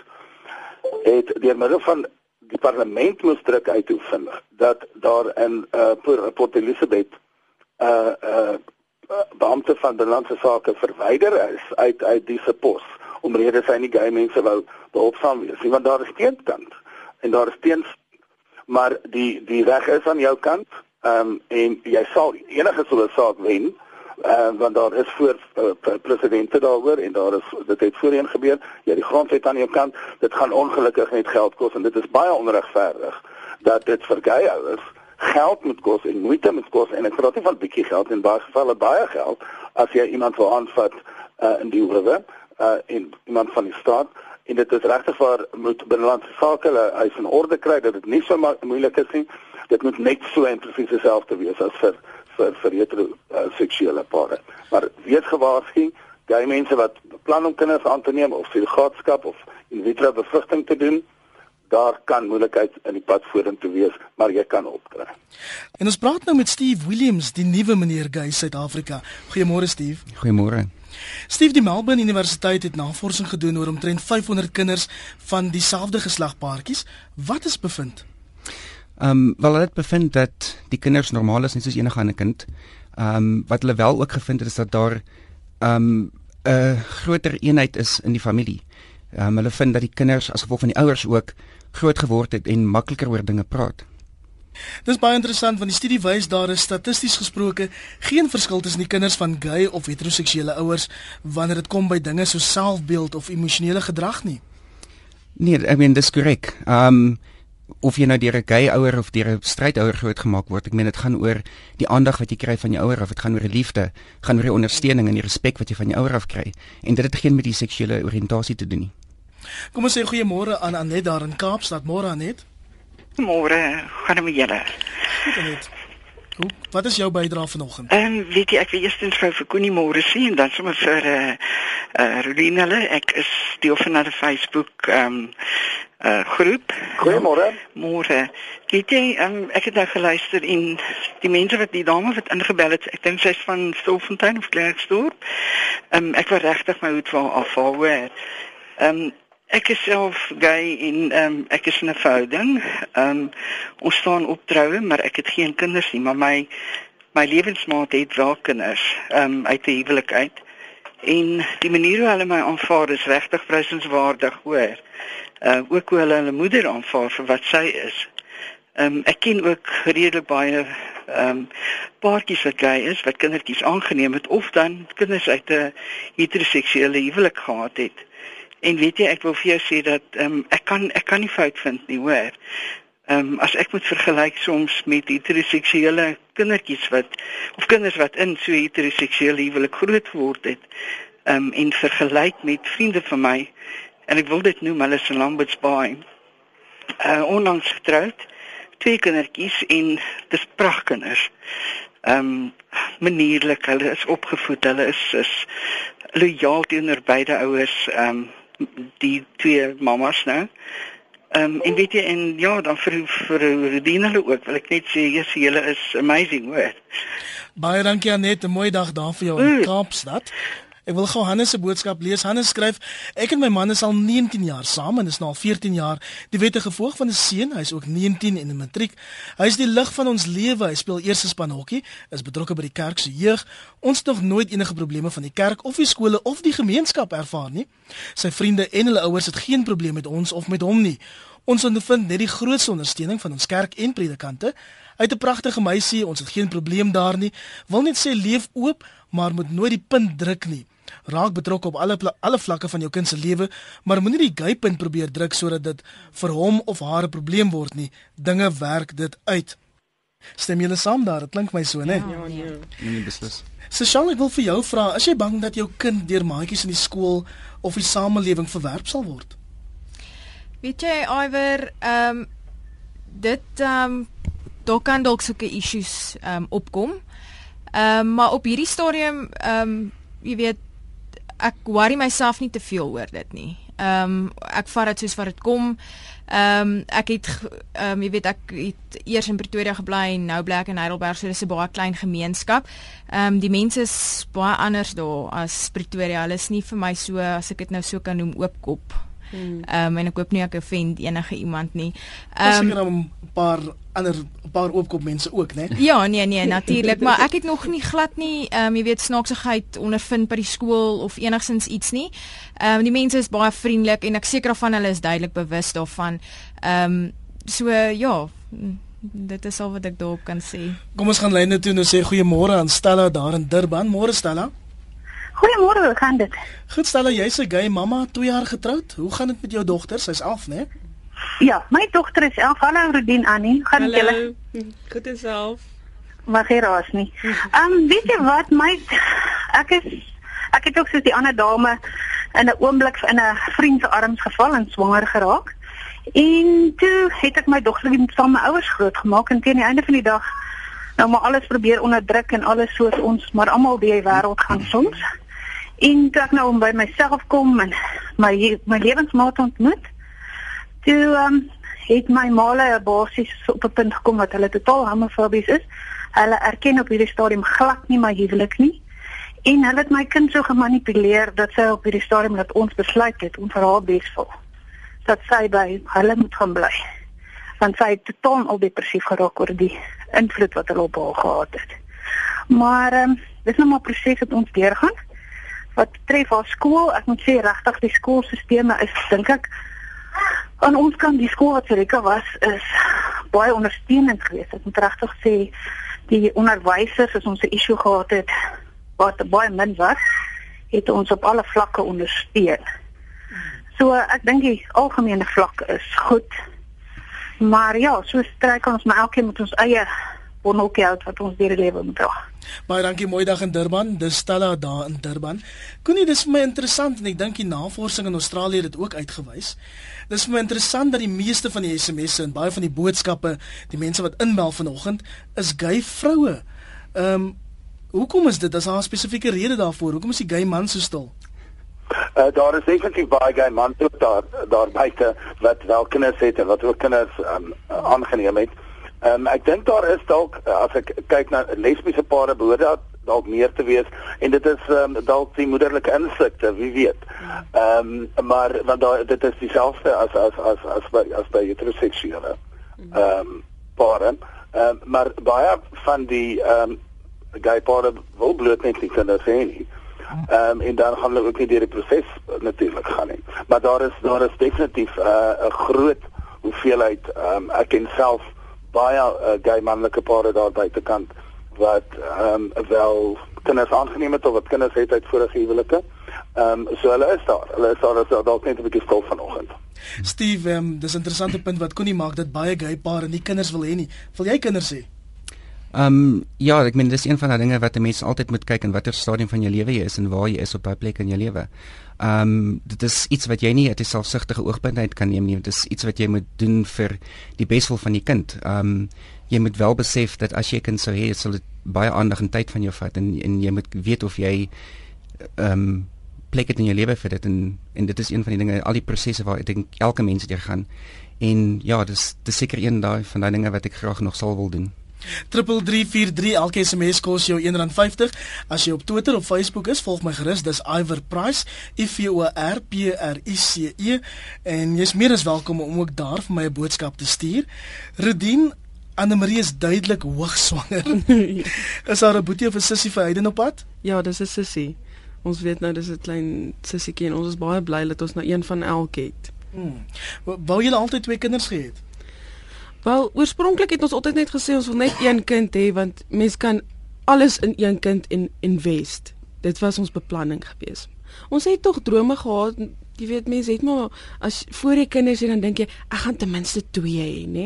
het deur middel van die parlement moes druk uitoefen dat daar in uh, Port Elizabeth uh uh beampte van binnelandse sake verwyder is uit uit die se pos omrede sy nie gay mense wou behulpsaam wees nie want daar is teenkant en daar is teens maar die die reg is aan jou kant Ehm um, en jy sal enige 'n saak wen uh, want daar is voor uh, presidente daaroor en daar is dit het voorheen gebeur jy die grondwet aan jou kant dit gaan ongelukkig net geld kos en dit is baie onregverdig dat dit vir gay ouers geld moet kos en moeite moet kos en ek praat nie van bietjie geld in baie gevalle baie geld as jy iemand wil aanvat uh, in die hoewe uh, en iemand van die staat en dit is regtig waar moet binnelandse sake hulle huis in orde kry dat dit nie so moeilik is nie dit moet net so en presies dieselfde wees as vir vir vir hetero uh, seksuele pare. Maar weet gewaarsku, gay mense wat beplan om kinders aan te neem of surrogaatskap of in vitro bevrugting te doen, daar kan moeilikheid in die pad vorentoe wees, maar jy kan opkry. En ons praat nou met Steve Williams, die nuwe meneer gay Suid-Afrika. Goeiemôre Steve. Goeiemôre. Steve die Melbourne Universiteit het navorsing gedoen oor omtrent 500 kinders van dieselfde geslag paartjies. Wat is bevind? Ehm um, wel hulle het bevind dat die kinders normaal is nie soos enige ander kind. Ehm um, wat hulle wel ook gevind het is dat daar ehm um, 'n groter eenheid is in die familie. Ehm um, hulle vind dat die kinders as gevolg van die ouers ook groot geword het en makliker oor dinge praat. Dis baie interessant want die studie wys daar is statisties gesproke geen verskil tussen die kinders van gay of heteroseksuele ouers wanneer dit kom by dinge so selfbeeld of emosionele gedrag nie. Nee, ek meen dis korrek. Ehm um, of jy nou deur 'n gay ouer of deur 'n strydouer grootgemaak word. Ek meen dit gaan oor die aandag wat jy kry van jou ouer of dit gaan oor liefde, gaan oor die ondersteuning en die respek wat jy van jou ouer af kry. En dit het geen met die seksuele oriëntasie te doen nie. Kom ons sê goeiemôre aan Anet daar in Kaapstad. Môre Anet. Môre, gaan dit met julle? Goed Anet. Hoe wat is jou bydrae vanoggend? Ehm um, weet jy ek wil eers net vir Connie môre sien en dan sommer vir eh uh, eh uh, Rodinelle. Ek is deel van 'n Facebook ehm um, uh groep. Goeiemôre. Môre. Weet jy, um, ek het nou geluister en die mense wat die dame wat ingebel het, ek dink sy's van Stolfontein of Klerksdorp. Um ek was regtig my hoed vir afval hoor. Um ek is self gay en um ek is in 'n verhouding. Um ons staan op troue, maar ek het geen kinders nie, maar my my lewensmaat het wel kinders. Um uit 'n huwelik uit. En die manier hoe hulle my aanvaar is regtig prysenswaardig, hoor uh ook hoe hulle hulle moeder aanvaar vir wat sy is. Ehm um, ek ken ook redelik baie ehm um, paartjies wat gay is wat kindertjies aangeneem het of dan kinders uit 'n heteroseksuele huwelik gehad het. En weet jy, ek wil vir jou sê dat ehm um, ek kan ek kan nie fout vind nie, hoor. Ehm um, as ek moet vergelyk soms met heteroseksuele kindertjies wat of kinders wat in so heteroseksuele huwelik groot geword het, ehm um, en vergelyk met vriende van my en ek wil dit noem hulle se Lambert's Bay. Uh onlangs getroud, twee kindertjies en dis pragtkinders. Ehm um, manierlik, hulle is opgevoed, hulle is is lojaal teenoor beide ouers, ehm um, die twee mammas nou. Ehm um, en weet jy en ja, dan vir vir Redine hulle ook, wil ek net sê jy julle is amazing, hoor. Baie dankie Anet, 'n mooi dag daar vir jou in Kaapstad. Ek wil gou Hannes se boodskap lees. Hannes skryf: Ek en my man is al 19 jaar saam en is nou al 14 jaar. Die wette gevolg van 'n seun, hy's ook 19 en in matriek. Hy is die lig van ons lewe. Hy speel eerste span hokkie, is betrokke by die kerk se jeug. Ons het nog nooit enige probleme van die kerk of die skole of die gemeenskap ervaar nie. Sy vriende en hulle ouers het geen probleem met ons of met hom nie. Ons ondervind net die grootste ondersteuning van ons kerk en predikante. Hy het 'n pragtige meisie, ons het geen probleem daar nie. Wil net sê leef oop, maar moet nooit die punt druk nie raak betrokke op alle alle vlakke van jou kind se lewe, maar moenie die geypunt probeer druk sodat dit vir hom of haar 'n probleem word nie. Dinge werk dit uit. Stem julle saam daar? Dit klink my so, né? Ja, nee. Nee, beslis. Sesal, ek wil vir jou vra, is jy bang dat jou kind deur maatjies in die skool of die samelewing verwerp sal word? Weet jy, Iwer, ehm um, dit ehm um, daar kan dalk sulke issues ehm um, opkom. Ehm um, maar op hierdie stadium ehm um, jy weet ek worry myself nie te veel oor dit nie. Ehm um, ek vat dit soos wat dit kom. Ehm um, ek het ehm um, jy weet ek het eers in Pretoria gebly en nou bly ek in Heidelberg, so dis 'n baie klein gemeenskap. Ehm um, die mense is baie anders daar as Pretoria. Hulle is nie vir my so as ek dit nou so kan noem oopkop Hmm. Ehm um, en ek hoop nie ek offend enige iemand nie. Ehm um, 'n paar ander 'n paar oopkop mense ook, né? <laughs> Ja, nee nee, natuurlik, maar ek het nog nie glad nie ehm um, jy weet snaaksigheid ondervind by die skool of enigsins iets nie. Ehm um, die mense is baie vriendelik en ek seker van hulle is duidelik bewus daarvan. Ehm um, so ja, dit is al wat ek daarop kan sê. Kom ons gaan lyne toe en sê goeiemôre aan Stella daar in Durban. Môre Stella. Goeiemôre, hoe gaan dit? Goed Stella, jy's 'n gay mamma, 2 jaar getroud. Hoe gaan dit met jou dogter? Sy's 11, né? Ja, my dogter is 11. Hallo Rudien Annie. Gaan julle? Goed en self. Maar geen raas nie. Ehm um, weet jy wat my ek is ek het ook soos die ander dame in 'n oomblik in 'n vriend se arms geval en swanger geraak. En toe het ek my dogter saam met my ouers grootgemaak en teen die einde van die dag nou maar alles probeer onderdruk en alles soos ons maar almal die wêreld gaan soms. En toe ek nou by myself kom en my my lewensmaat ontmoet, toe um, het my maale basies op 'n punt gekom wat hulle totaal homofobies is. Hulle erken op hierdie stadium glad nie my huwelik nie. En hulle het my kind so gemanipuleer dat sy op hierdie stadium dat ons besluit het om vir haar besvol dat sy by hulle moet gaan bly. Want sy het totaal al depressief geraak oor die invloed wat hulle op haar gehad het. Maar um, dis nou maar 'n proses wat ons deurgaan. Wat betref haar skool, ek moet sê regtig die skoolstelsels is dink ek aan ons kant die skool wat Rika was is baie ondersteunend geweest. Ek moet regtig sê die onderwysers as ons 'n issue gehad het wat baie min was, het ons op alle vlakke ondersteun. So ek dink die algemene vlak is goed. Maar ja, so stryk ons maar elkeen met ons eie bonokkie uit wat ons deur die lewe moet dra. Baie dankie, mooi dag in Durban. Dis Stella daar in Durban. Koenie, dis vir my interessant en ek dink die navorsing in Australië het dit ook uitgewys. Dis vir my interessant dat die meeste van die SMS'e en baie van die boodskappe, die mense wat inbel vanoggend, is gay vroue. Ehm um, hoekom is dit? Is daar 'n spesifieke rede daarvoor? Hoekom is die gay man so stil? Uh, daar is definitief baie gay mans ook daar daar buite wat wel kinders het en wat ook kinders um, aangeneem het. Ehm um, ek dink daar is dalk as ek kyk na lesbiese pare behoort daar dalk meer te wees en dit is um, dalk die moederlike insigte, wie weet. Ehm um, maar want daar dit is dieselfde as as as as by as by heteroseksuele ehm um, pare. Ehm um, maar baie van die ehm um, gay pare wil bloot net nie kinders hê nie. Ehm um, en dan gaan hulle ook nie deur die proses natuurlik gaan nie. Maar daar is daar is definitief 'n uh, 'n groot hoeveelheid ehm um, ek ken self baie uh, gay manlike pare daar buitekant wat ehm um, wel kinders aangeneem het of wat kinders het uit vorige huwelike. Ehm um, so hulle is daar. Hulle is daar as dalk net 'n bietjie stil vanoggend. Steve, um, dis 'n interessante punt wat kon nie maak dat baie gay pare nie kinders wil hê nie. Wil jy kinders hê? Ehm um, ja, ek meen dis een van daai dinge wat 'n mens altyd moet kyk in watter stadium van jou lewe jy is en waar jy is op 'n plek in jou lewe. Ehm um, dit is iets wat jy nie uit 'n selfsugtige oogpunt uit kan neem nie. Dit is iets wat jy moet doen vir die beswil van die kind. Ehm um, jy moet wel besef dat as jy 'n kind sou hê, sal dit baie aandag en tyd van jou vat en en jy moet weet of jy ehm um, plek het in jou lewe vir dit en en dit is een van die dinge al die prosesse waar ek dink elke mens deur gaan. En ja, dis dis seker een daai van daai dinge wat ek graag nog sal wil doen. 3343 elke SMS kos jou R1.50. As jy op Twitter of Facebook is, volg my gerus, dis Iver Price, I V O R P R I C E en jy's meer as welkom om ook daar vir my 'n boodskap te stuur. Rudien Anne Marie is duidelik hoogswanger. <laughs> is haar 'n boetie of 'n sussie vir Hayden op pad? Ja, dis 'n sussie. Ons weet nou dis 'n klein sussiekie en ons is baie bly dat ons nou een van elk het. Hmm. Wou julle altyd twee kinders gehad? Wel, oorspronklik het ons altyd net gesê ons wil net een kind hê want mens kan alles in een kind in invest. Dit was ons beplanning gewees. Ons het tog drome gehad, jy weet mense het maar as voor jy kinders het dan dink jy ek gaan ten minste twee hê, nê?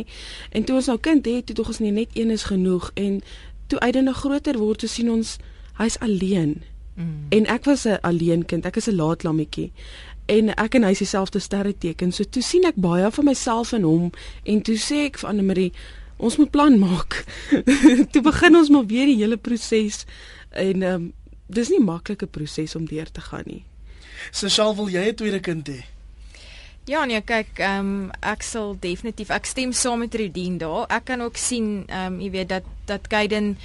En toe ons nou kind het, toe tog ons nie net een is genoeg en toe uit dan groter word, toe sien ons hy's alleen. Mm. En ek was 'n alleen kind. Ek is 'n laat lammetjie en ek en hy is dieselfde sterreteken. So toe sien ek baie van myself in hom en toe sê ek vir Anne Marie, ons moet plan maak. <laughs> toe begin ons maar weer die hele proses en ehm um, dis nie 'n maklike proses om deur te gaan nie. So sal wil jy 'n tweede kind hê? Ja nee, kyk, ehm um, ek sal definitief ek stem saam met Redien daar. Ek kan ook sien ehm um, jy weet dat dat Kaiden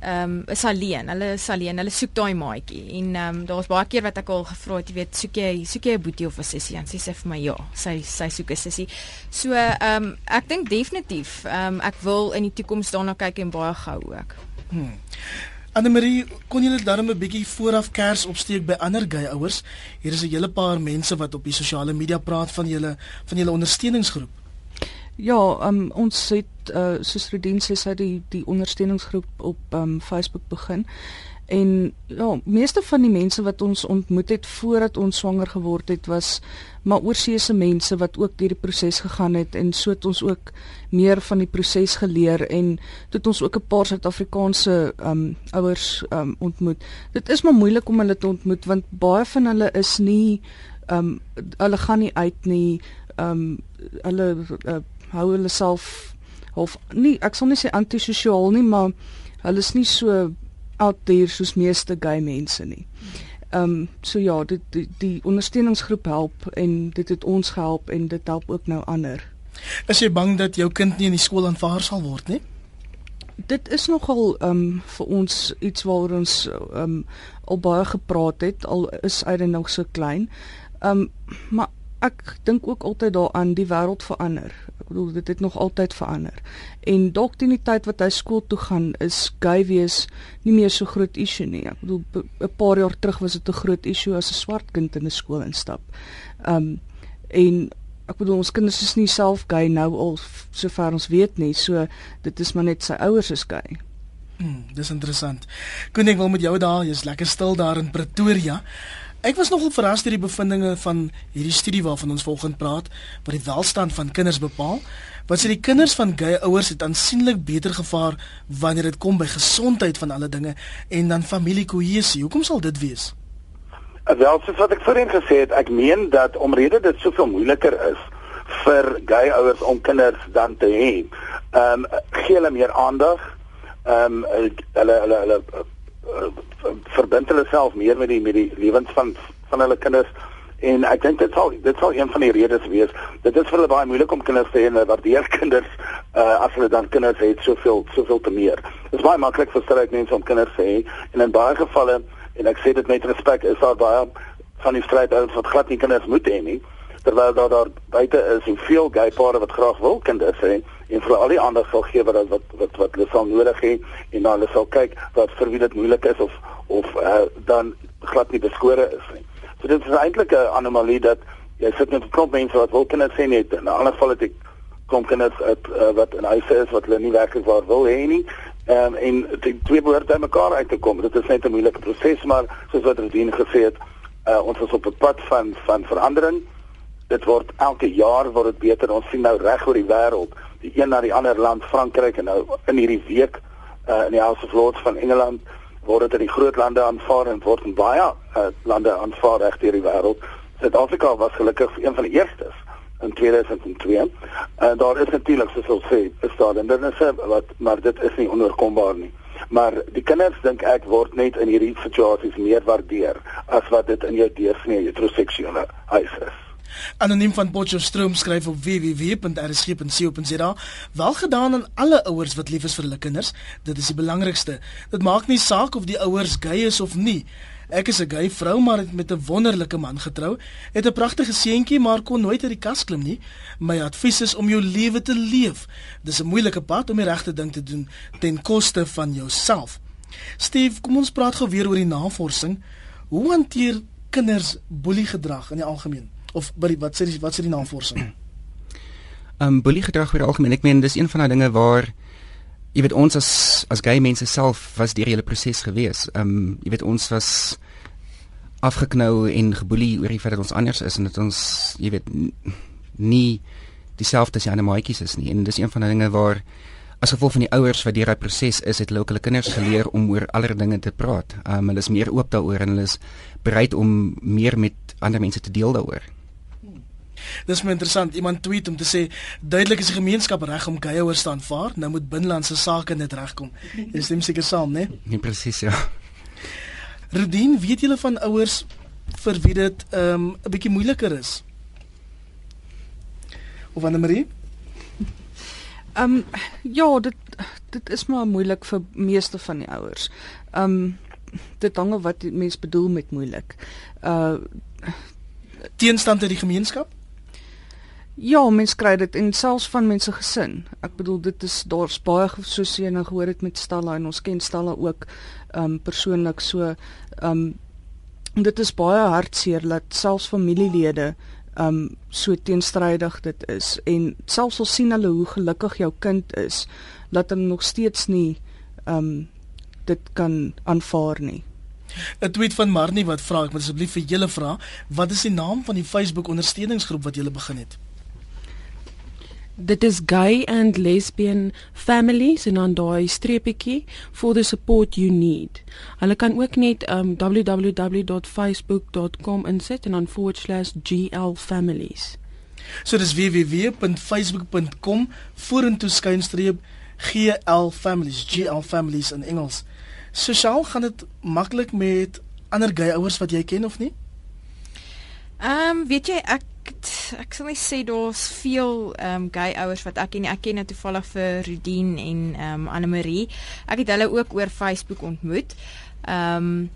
ehm um, is alleen. Hulle is alleen. Hulle soek daai maatjie. En ehm um, daar's baie keer wat ek al gevra het, jy weet, soek jy soek jy 'n boetie of 'n sussie? En sy sê vir my ja, sy sy soek 'n sussie. So ehm um, ek dink definitief ehm um, ek wil in die toekoms daarna kyk en baie gou ook. Hmm. Anne Marie, kon jy net darm 'n bietjie vooraf kers opsteek by ander gay ouers? Hier is 'n hele paar mense wat op die sosiale media praat van julle van julle ondersteuningsgroep. Ja, um, ons het uh, soos Redien sê sy die die ondersteuningsgroep op um, Facebook begin. En ja, meeste van die mense wat ons ontmoet het voordat ons swanger geword het, was maar oorseese mense wat ook deur die proses gegaan het en so het ons ook meer van die proses geleer en het ons ook 'n paar Suid-Afrikaanse um ouers um ontmoet. Dit is maar moeilik om hulle te ontmoet want baie van hulle is nie um hulle gaan nie uit nie. Um hulle uh, hou hulle self of nie ek sal nie sê antisosiaal nie, maar hulle is nie so out there soos meeste gay mense nie. Ehm um, so ja, dit die, die ondersteuningsgroep help en dit het ons gehelp en dit help ook nou ander. Is jy bang dat jou kind nie in die skool aanvaar sal word nie? Dit is nogal ehm um, vir ons iets waaroor ons ehm um, al baie gepraat het al is hy nog so klein. Ehm um, maar ek dink ook altyd daaraan die wêreld verander. Ek bedoel dit het nog altyd verander. En dalk teen die tyd wat hy skool toe gaan is gay wees nie meer so groot issue nie. Ek bedoel 'n paar jaar terug was dit 'n groot issue as 'n swart kind in 'n skool instap. Um en ek bedoel ons kinders is nie self gay nou al sover ons weet nie. So dit is maar net sy ouers is gay. Hmm, dis interessant. Kon ek wil met jou daar, jy's lekker stil daar in Pretoria. Ek was nogal verras deur die bevindinge van hierdie studie waarvan ons volgende praat, wat die welstand van kinders bepaal. Wat sê die kinders van gay ouers het aansienlik beter gevaar wanneer dit kom by gesondheid van alle dinge en dan familiekohesie. Hoekom sal dit wees? Wel, soos wat ek voorheen gesê het, ek meen dat omrede dit soveel moeiliker is vir gay ouers om kinders dan te hê. Ehm um, gee hulle meer aandag. Ehm um, hulle hulle hulle verbind hulle self meer met die met die lewens van van hulle kinders en ek dink dit sal dit sal een van die redes wees. Dit is vir hulle baie moeilik om kinders te hê en waardeer <laughs> kinders uh, as hulle dan kinders het soveel soveel te meer. Dit is baie maklik vir sterk mense om kinders te hê en in baie gevalle en ek sê dit met respek is daar baie van die stryd ouers wat glad nie kinders moet hê nie terwyl daar daar buite is en veel gay pare wat graag wil kinders hê en vir al die ander sal gee wat wat wat wat hulle sal nodig hê en dan hulle sal kyk wat vir wie dit moeilik is of of uh, dan glad nie beskore is nie. So dit is eintlik 'n anomalie dat jy sit met 'n klomp mense wat wil kinders hê net in 'n ander geval het ek kom kinders uit uh, wat in huise is wat hulle nie werklik waar wil hê nie. Um, en die twee behoort by mekaar uit te kom. Dit is net 'n moeilike proses maar soos wat Redien gesê het, uh, ons is op 'n pad van van verandering. Dit word elke jaar word dit beter. Ons sien nou reg oor die wêreld die een na die ander land Frankryk en nou in hierdie week uh, in die House of Lords van Engeland word dit in die groot lande aanvaar en word in baie uh, lande aanvaar reg deur die wêreld. Suid-Afrika was gelukkig een van die eerstes in 2002. En uh, daar is natuurlik ons sê, is daar hindernisse wat maar dit is nie onoorkombaar nie. Maar die kinders dink ek word net in hierdie situasies meer waardeer as wat dit in jou deursnee heteroseksuele huis is. Anoniem van Potchefstroom skryf op www.rsg.co.za: "Wel gedaan aan alle ouers wat lief is vir hulle kinders. Dit is die belangrikste. Dit maak nie saak of die ouers gay is of nie. Ek is 'n gay vrou maar het met 'n wonderlike man getrou. Het 'n pragtige seentjie maar kon nooit uit die kas klim nie. My advies is om jou lewe te leef. Dis 'n moeilike pad om die regte ding te doen ten koste van jouself." Steve, kom ons praat gou weer oor die navorsing. Hoe hanteer kinders boelie gedrag in die algemeen? Of by die, wat sê die, wat sê die navorsing? <clears throat> Ehm um, boelie gedrag oor algemeen. Ek meen dis een van daai dinge waar jy weet ons as as gay mense self was deur hele proses gewees. Ehm um, jy weet ons was afgeknou en geboelie oor die feit dat ons anders is en dat ons jy weet nie dieselfde as die ander maatjies is nie. En dis een van daai dinge waar as gevolg van die ouers wat deur daai proses is, het hulle ook hulle kinders geleer om oor allerlei dinge te praat. Ehm um, hulle is meer oop daaroor en hulle is bereid om meer met ander mense te deel daaroor. Dis my interessant. Iemand tweet om te sê duidelik is die gemeenskap reg om ouers te aanvaar. Nou moet binnelandse sake net regkom. <laughs> Jy stem seker saam, né? Nee? nee, presies, ja. Rudien, weet julle van ouers vir wie dit ehm um, 'n bietjie moeiliker is? Of Anne Marie? Ehm um, ja, dit dit is maar moeilik vir meeste van die ouers. Ehm um, dit hang af wat mens bedoel met moeilik. Uh teenstand uit die gemeenskap? Ja, mens kry dit en selfs van mense gesin. Ek bedoel dit is daar's baie soos jy nou gehoor het met Stella en ons ken Stella ook um persoonlik so um dit is baie hartseer dat selfs familielede um so teenstrydig dit is en selfs al sien hulle hoe gelukkig jou kind is, laat hulle nog steeds nie um dit kan aanvaar nie. 'n Tweet van Marnie wat vra ek moet asseblief vir julle vra, wat is die naam van die Facebook ondersteuningsgroep wat julle begin het? Dit is gay and lesbian families en dan daai streepietjie for the support you need. Hulle kan ook net um www.facebook.com insit en dan /glfamilies. So dis www.facebook.com vorentoe skynstreep GL families, GL families in Engels. Sosiaal gaan dit maklik met ander gay ouers wat jy ken of nie? Ehm um, weet jy ek ek sal net sê daar's veel ehm um, gay ouers wat ek ken. Ek ken toevallig vir Rudien en ehm um, Anne Marie. Ek het hulle ook oor Facebook ontmoet. Ehm um,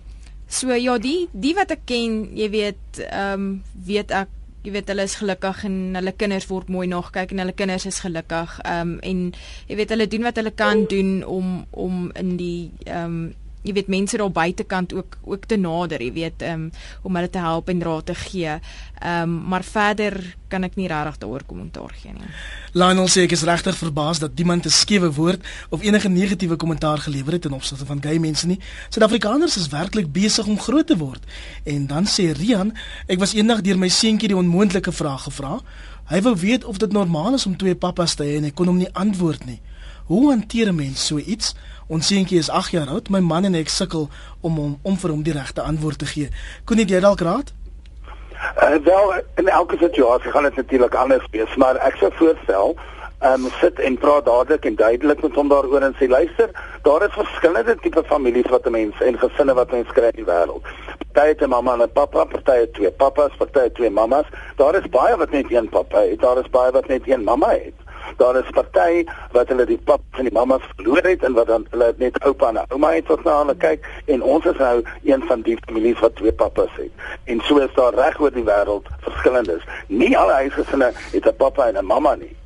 so ja, die die wat ek ken, jy weet ehm um, weet ek jy weet hulle is gelukkig en hulle kinders word mooi nog kyk en hulle kinders is gelukkig. Ehm um, en jy weet hulle doen wat hulle kan doen om om in die ehm um, jy weet mense daar buitekant ook ook te nader, jy weet, um, om hulle te help en raad te gee. Ehm um, maar verder kan ek nie regtig daaroor kommentaar gee nie. Lionel sê ek is regtig verbaas dat iemand 'n skewe woord of enige negatiewe kommentaar gelewer het ten opsigte van gay mense nie. Suid-Afrikaners is werklik besig om groot te word. En dan sê Rian, ek was eendag deur my seentjie die onmoontlike vraag gevra. Hy wou weet of dit normaal is om twee pappas te hê en ek kon hom nie antwoord nie. Hoe hanteer 'n mens so iets? Ons seentjie is 8 jaar oud. My man en ek sukkel om hom om vir hom die regte antwoord te gee. Kon jy dalk raad? Uh, wel in elke situasie gaan dit natuurlik anders wees, maar ek sou voorstel um sit en praat dadelik en duidelik met hom daaroor en sê luister, daar is verskillende tipe families wat 'n mens en gesinne wat mens kry in die wêreld. Party het 'n mamma en 'n pappa, party het twee pappas, party het twee mammas. Daar is baie wat net een pappa het, daar is baie wat net een mamma het daar is party wat hulle die pap van die mammas verloor het en wat dan hulle net oupa en ouma het wat na hulle kyk en ons is nou een van die families wat twee pappas het. En so is daar reg oor die wêreld verskillendes. Nie alle huisgesinne het 'n pappa en 'n mamma nie.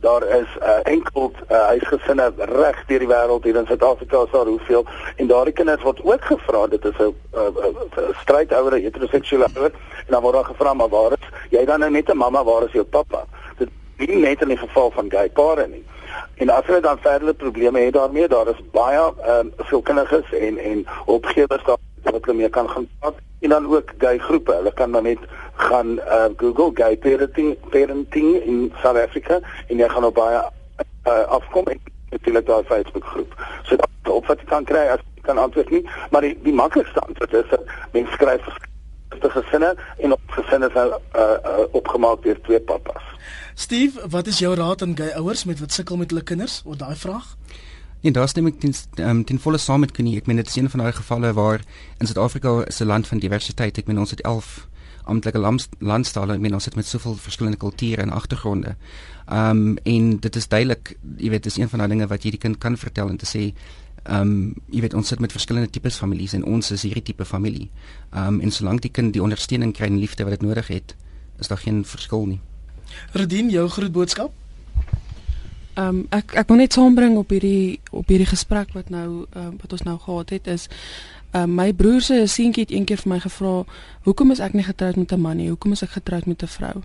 Daar is 'n uh, enkel uh, huisgesinne reg deur die wêreld hier in Suid-Afrika is daar hoeveel en daardie kinders word ook gevra dit is 'n uh, uh, uh, strydouer heteroseksuele ouer en dan word daar gevra maar waar is jy dan nou net 'n mamma waar is jou pappa? Nie net in die geval van gay pare nie. En as hulle dan verdere probleme het daarmee, daar is baie ehm um, sielkundiges en en opgewers daar wat hulle mee kan gaan praat en dan ook gay groepe. Hulle kan dan net gaan uh, Google gay parenting parenting in South Africa en jy gaan op baie uh, afkom en natuurlik daar Facebook groep. So dat op wat jy kan kry as jy kan antwoord nie, maar die die maklikste antwoord is dat mense skryf vir gesinne en op gesinne is uh, uh, opgemaak deur twee pappas. Steve, wat is jou raad aan gay ouers met wat sukkel met hulle kinders oor daai vraag? Nee, daar stem ek ten, um, ten volle saam met Connie. Ek meen dit is een van daai gevalle waar in Suid-Afrika is 'n land van diversiteit. Ek meen ons het 11 amptelike landstale. Ek meen ons het met soveel verskillende kulture en agtergronde. Ehm um, en dit is duidelik, jy weet, dis een van daai dinge wat jy die kind kan vertel en te sê Ehm um, jy weet ons sit met verskillende tipes families en ons is hierdie tipe familie. Ehm um, en solank die kind die ondersteuning kry en liefde wat dit nodig het, is daar geen verskil nie. Redien jou groot boodskap. Ehm um, ek ek wil net saambring op hierdie op hierdie gesprek wat nou um, wat ons nou gehad het is ehm um, my broer se seentjie het eendag vir my gevra hoekom is ek nie getroud met 'n man nie? Hoekom is ek getroud met 'n vrou?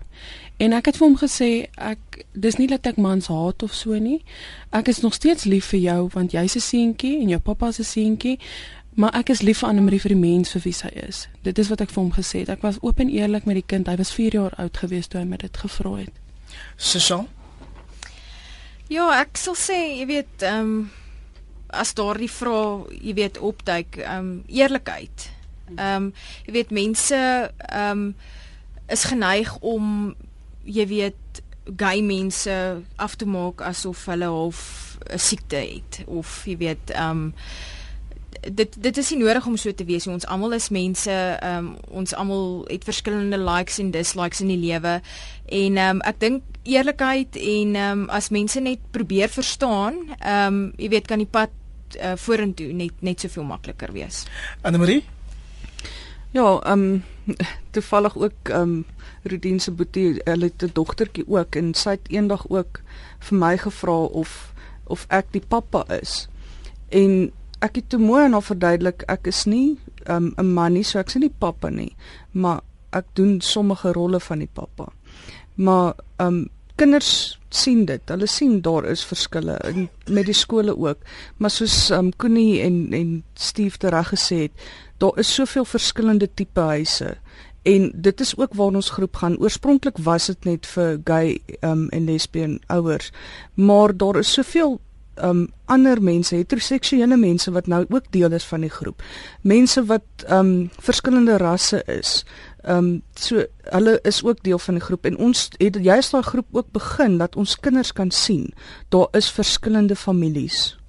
En ek het vir hom gesê ek dis nie dat ek mans haat of so nie. Ek is nog steeds lief vir jou want jy's 'n seentjie en jou pappa se seentjie Maar ek is lief vir Annelie vir die mens vir wie sy is. Dit is wat ek vir hom gesê het. Ek was oop en eerlik met die kind. Hy was 4 jaar oud gewees toe hy my dit gevra het. Susan? Ja, ek sal sê, jy weet, ehm um, as daardie vrae, jy weet, opduik, ehm um, eerlikheid. Ehm um, jy weet mense ehm um, is geneig om jy weet gay mense af te maak asof hulle half 'n siekte het of jy weet ehm um, dit dit is nie nodig om so te wees nie. Ons almal is mense, ehm um, ons almal het verskillende likes en dislikes in die lewe. En ehm um, ek dink eerlikheid en ehm um, as mense net probeer verstaan, ehm um, jy weet kan die pad uh, vorentoe net net soveel makliker wees. Anne Marie? Ja, ehm um, <laughs> toevallig ook ehm um, Rudien se boetie, hulle het 'n dogtertjie ook en sy het eendag ook vir my gevra of of ek die pappa is. En ek het te mooi en al verduidelik ek is nie 'n um, man nie, so ek sien nie pappa nie, maar ek doen sommige rolle van die pappa. maar ehm um, kinders sien dit. Hulle sien daar is verskille in met die skole ook. Maar soos ehm um, Connie en en Steve tereg gesê het, daar is soveel verskillende tipe huise en dit is ook waar ons groep gaan. Oorspronklik was dit net vir gay um, en lesbien ouers, maar daar is soveel um ander mense, heteroseksuele mense wat nou ook deel is van die groep. Mense wat um verskillende rasse is. Um so hulle is ook deel van die groep en ons het juist daai groep ook begin dat ons kinders kan sien. Daar is verskillende families.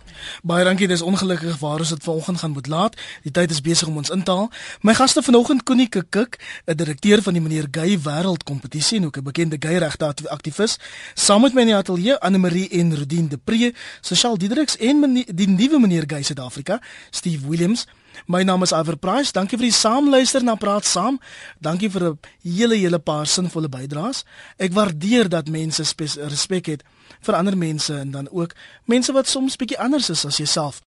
Baie dankie, dis ongelukkig waar ons dit vanoggend gaan moet laat. Die tyd is besig om ons in te haal. My gaste vanoggend Connie Kik, 'n direkteur van die meneer Gay Wêreld Kompetisie en ook 'n bekende gay regte aktivis, saam met my in die ateljee Anne Marie en Rudien de Pre, Sosiaal Diedriks en die nuwe meneer Gay Suid-Afrika, Steve Williams. My naam is Iver Price. Dankie vir die saamluister na Praat Saam. Dankie vir 'n hele hele paar sinvolle bydraes. Ek waardeer dat mense respek het vir ander mense en dan ook mense wat soms bietjie anders is as jouself.